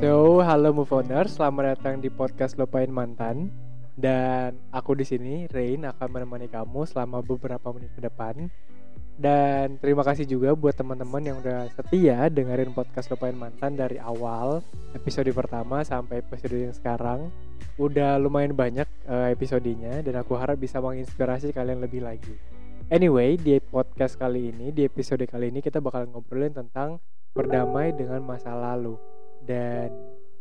So, halo Moveoners, selamat datang di podcast Lupain Mantan. Dan aku di sini, Rain, akan menemani kamu selama beberapa menit ke depan. Dan terima kasih juga buat teman-teman yang udah setia dengerin podcast Lupain Mantan dari awal episode pertama sampai episode yang sekarang. Udah lumayan banyak uh, episodenya dan aku harap bisa menginspirasi kalian lebih lagi. Anyway, di podcast kali ini, di episode kali ini kita bakal ngobrolin tentang berdamai dengan masa lalu. Dan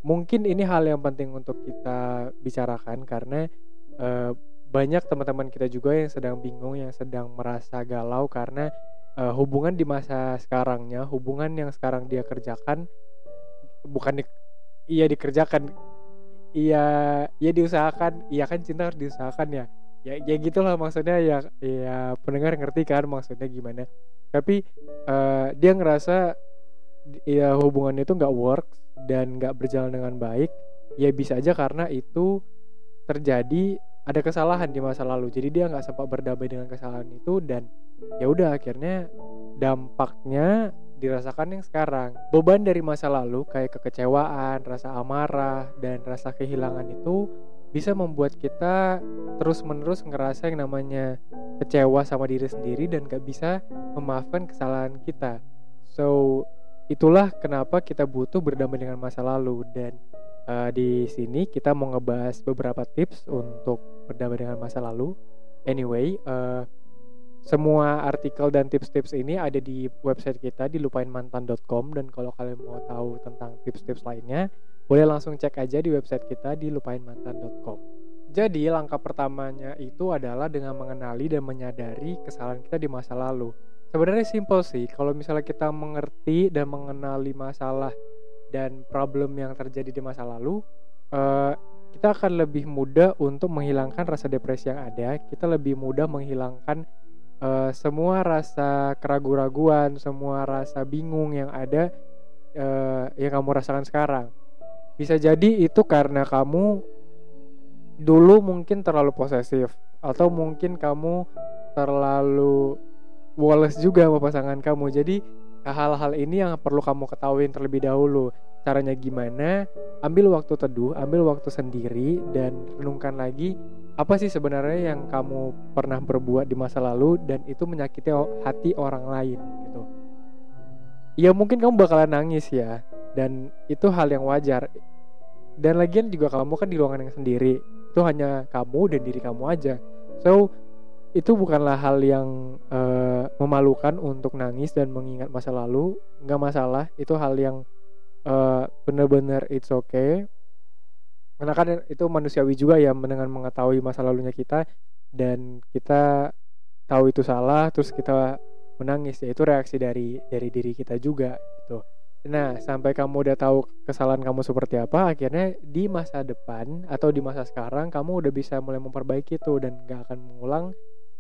mungkin ini hal yang penting untuk kita bicarakan karena uh, banyak teman-teman kita juga yang sedang bingung, yang sedang merasa galau karena uh, hubungan di masa sekarangnya, hubungan yang sekarang dia kerjakan bukan di, iya dikerjakan, iya iya diusahakan, iya kan cinta harus diusahakan ya. Ya ya gitulah maksudnya ya ya pendengar ngerti kan maksudnya gimana. Tapi uh, dia ngerasa ya hubungan itu nggak work dan nggak berjalan dengan baik, ya bisa aja karena itu terjadi ada kesalahan di masa lalu jadi dia nggak sempat berdamai dengan kesalahan itu dan ya udah akhirnya dampaknya dirasakan yang sekarang beban dari masa lalu kayak kekecewaan rasa amarah dan rasa kehilangan itu bisa membuat kita terus menerus ngerasa yang namanya kecewa sama diri sendiri dan gak bisa memaafkan kesalahan kita. So itulah kenapa kita butuh berdamai dengan masa lalu. Dan uh, di sini kita mau ngebahas beberapa tips untuk berdamai dengan masa lalu. Anyway, uh, semua artikel dan tips-tips ini ada di website kita di lupainmantan.com dan kalau kalian mau tahu tentang tips-tips lainnya, boleh langsung cek aja di website kita di lupainmantan.com. Jadi langkah pertamanya itu adalah dengan mengenali dan menyadari kesalahan kita di masa lalu. Sebenarnya simpel sih, kalau misalnya kita mengerti dan mengenali masalah dan problem yang terjadi di masa lalu, uh, kita akan lebih mudah untuk menghilangkan rasa depresi yang ada. Kita lebih mudah menghilangkan uh, semua rasa keraguan-raguan, semua rasa bingung yang ada uh, yang kamu rasakan sekarang. Bisa jadi itu karena kamu dulu mungkin terlalu posesif atau mungkin kamu terlalu woles juga sama pasangan kamu. Jadi hal-hal ini yang perlu kamu ketahui terlebih dahulu. Caranya gimana? Ambil waktu teduh ambil waktu sendiri dan renungkan lagi apa sih sebenarnya yang kamu pernah berbuat di masa lalu dan itu menyakiti hati orang lain gitu. Ya mungkin kamu bakalan nangis ya dan itu hal yang wajar. Dan lagian juga kamu kan di ruangan yang sendiri. Itu hanya kamu dan diri kamu aja. So itu bukanlah hal yang uh, memalukan untuk nangis dan mengingat masa lalu. Nggak masalah. Itu hal yang uh, benar-benar it's okay. Karena kan itu manusiawi juga ya dengan mengetahui masa lalunya kita. Dan kita tahu itu salah terus kita menangis. Ya itu reaksi dari dari diri kita juga nah sampai kamu udah tahu kesalahan kamu seperti apa akhirnya di masa depan atau di masa sekarang kamu udah bisa mulai memperbaiki itu dan gak akan mengulang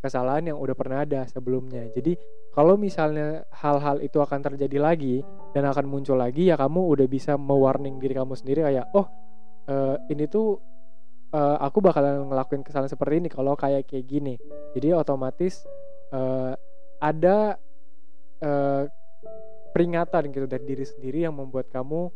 kesalahan yang udah pernah ada sebelumnya. Jadi kalau misalnya hal-hal itu akan terjadi lagi dan akan muncul lagi ya kamu udah bisa mewarning diri kamu sendiri kayak oh uh, ini tuh uh, aku bakalan ngelakuin kesalahan seperti ini kalau kayak kayak gini. Jadi otomatis uh, ada uh, peringatan gitu dari diri sendiri yang membuat kamu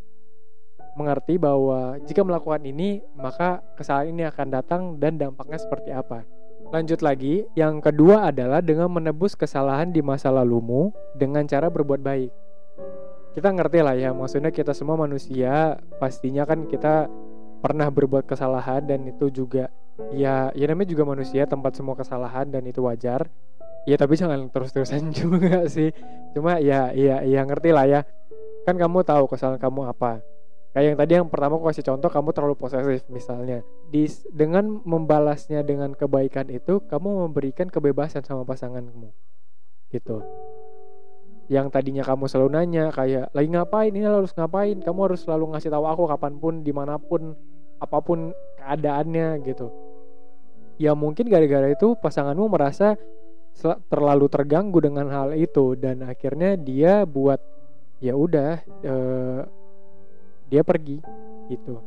mengerti bahwa jika melakukan ini maka kesalahan ini akan datang dan dampaknya seperti apa. Lanjut lagi, yang kedua adalah dengan menebus kesalahan di masa lalumu dengan cara berbuat baik. Kita ngerti lah ya, maksudnya kita semua manusia, pastinya kan kita pernah berbuat kesalahan dan itu juga ya ya namanya juga manusia tempat semua kesalahan dan itu wajar. Ya tapi jangan terus-terusan juga sih. Cuma ya ya ya ngerti lah ya. Kan kamu tahu kesalahan kamu apa. Kayak yang tadi yang pertama aku kasih contoh kamu terlalu posesif misalnya. Di dengan membalasnya dengan kebaikan itu kamu memberikan kebebasan sama pasanganmu. Gitu. Yang tadinya kamu selalu nanya kayak lagi ngapain? Ini harus ngapain? Kamu harus selalu ngasih tahu aku kapan pun di mana pun apa pun keadaannya gitu. Ya mungkin gara-gara itu pasanganmu merasa terlalu terganggu dengan hal itu dan akhirnya dia buat ya udah eh, dia pergi gitu.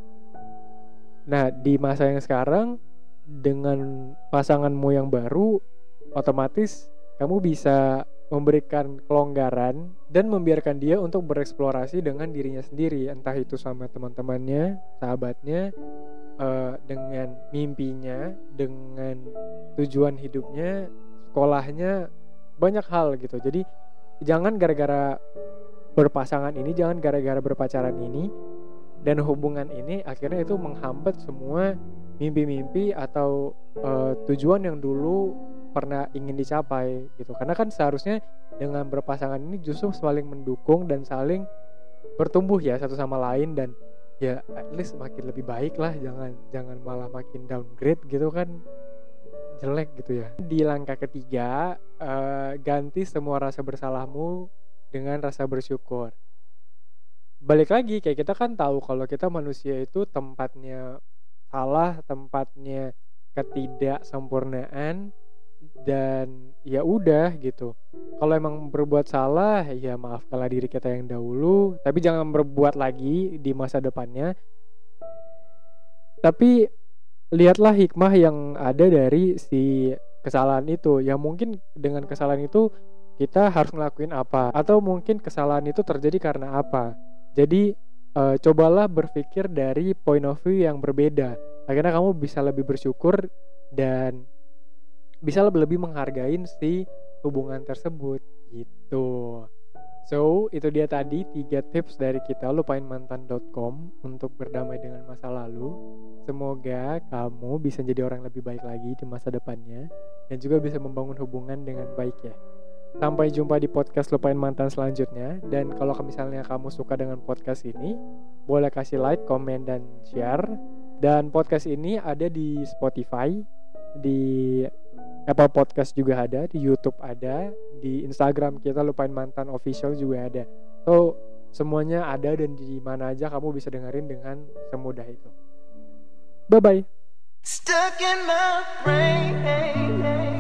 Nah di masa yang sekarang dengan pasanganmu yang baru otomatis kamu bisa memberikan kelonggaran dan membiarkan dia untuk bereksplorasi dengan dirinya sendiri entah itu sama teman-temannya sahabatnya uh, dengan mimpinya dengan tujuan hidupnya sekolahnya banyak hal gitu. Jadi jangan gara-gara berpasangan ini jangan gara-gara berpacaran ini dan hubungan ini akhirnya itu menghambat semua mimpi-mimpi atau uh, tujuan yang dulu pernah ingin dicapai gitu. Karena kan seharusnya dengan berpasangan ini justru saling mendukung dan saling bertumbuh ya satu sama lain dan ya at least makin lebih baik lah jangan jangan malah makin downgrade gitu kan jelek gitu ya. Di langkah ketiga uh, ganti semua rasa bersalahmu dengan rasa bersyukur. Balik lagi kayak kita kan tahu kalau kita manusia itu tempatnya salah tempatnya ketidaksempurnaan dan ya udah gitu. Kalau emang berbuat salah ya maafkanlah diri kita yang dahulu tapi jangan berbuat lagi di masa depannya. Tapi lihatlah hikmah yang ada dari si kesalahan itu. Ya mungkin dengan kesalahan itu kita harus ngelakuin apa atau mungkin kesalahan itu terjadi karena apa. Jadi e, cobalah berpikir dari point of view yang berbeda. Akhirnya kamu bisa lebih bersyukur dan bisa lebih lebih menghargai si hubungan tersebut. Gitu. So, itu dia tadi tiga tips dari kita lupainmantan.com untuk berdamai dengan masa lalu. Semoga kamu bisa jadi orang lebih baik lagi di masa depannya dan juga bisa membangun hubungan dengan baik ya. Sampai jumpa di podcast Lupain Mantan selanjutnya dan kalau misalnya kamu suka dengan podcast ini, boleh kasih like, komen dan share. Dan podcast ini ada di Spotify, di Apple Podcast juga ada, di YouTube ada, di Instagram kita lupain mantan official juga ada. So semuanya ada dan di mana aja kamu bisa dengerin dengan semudah itu. Bye bye. Stuck in my brain.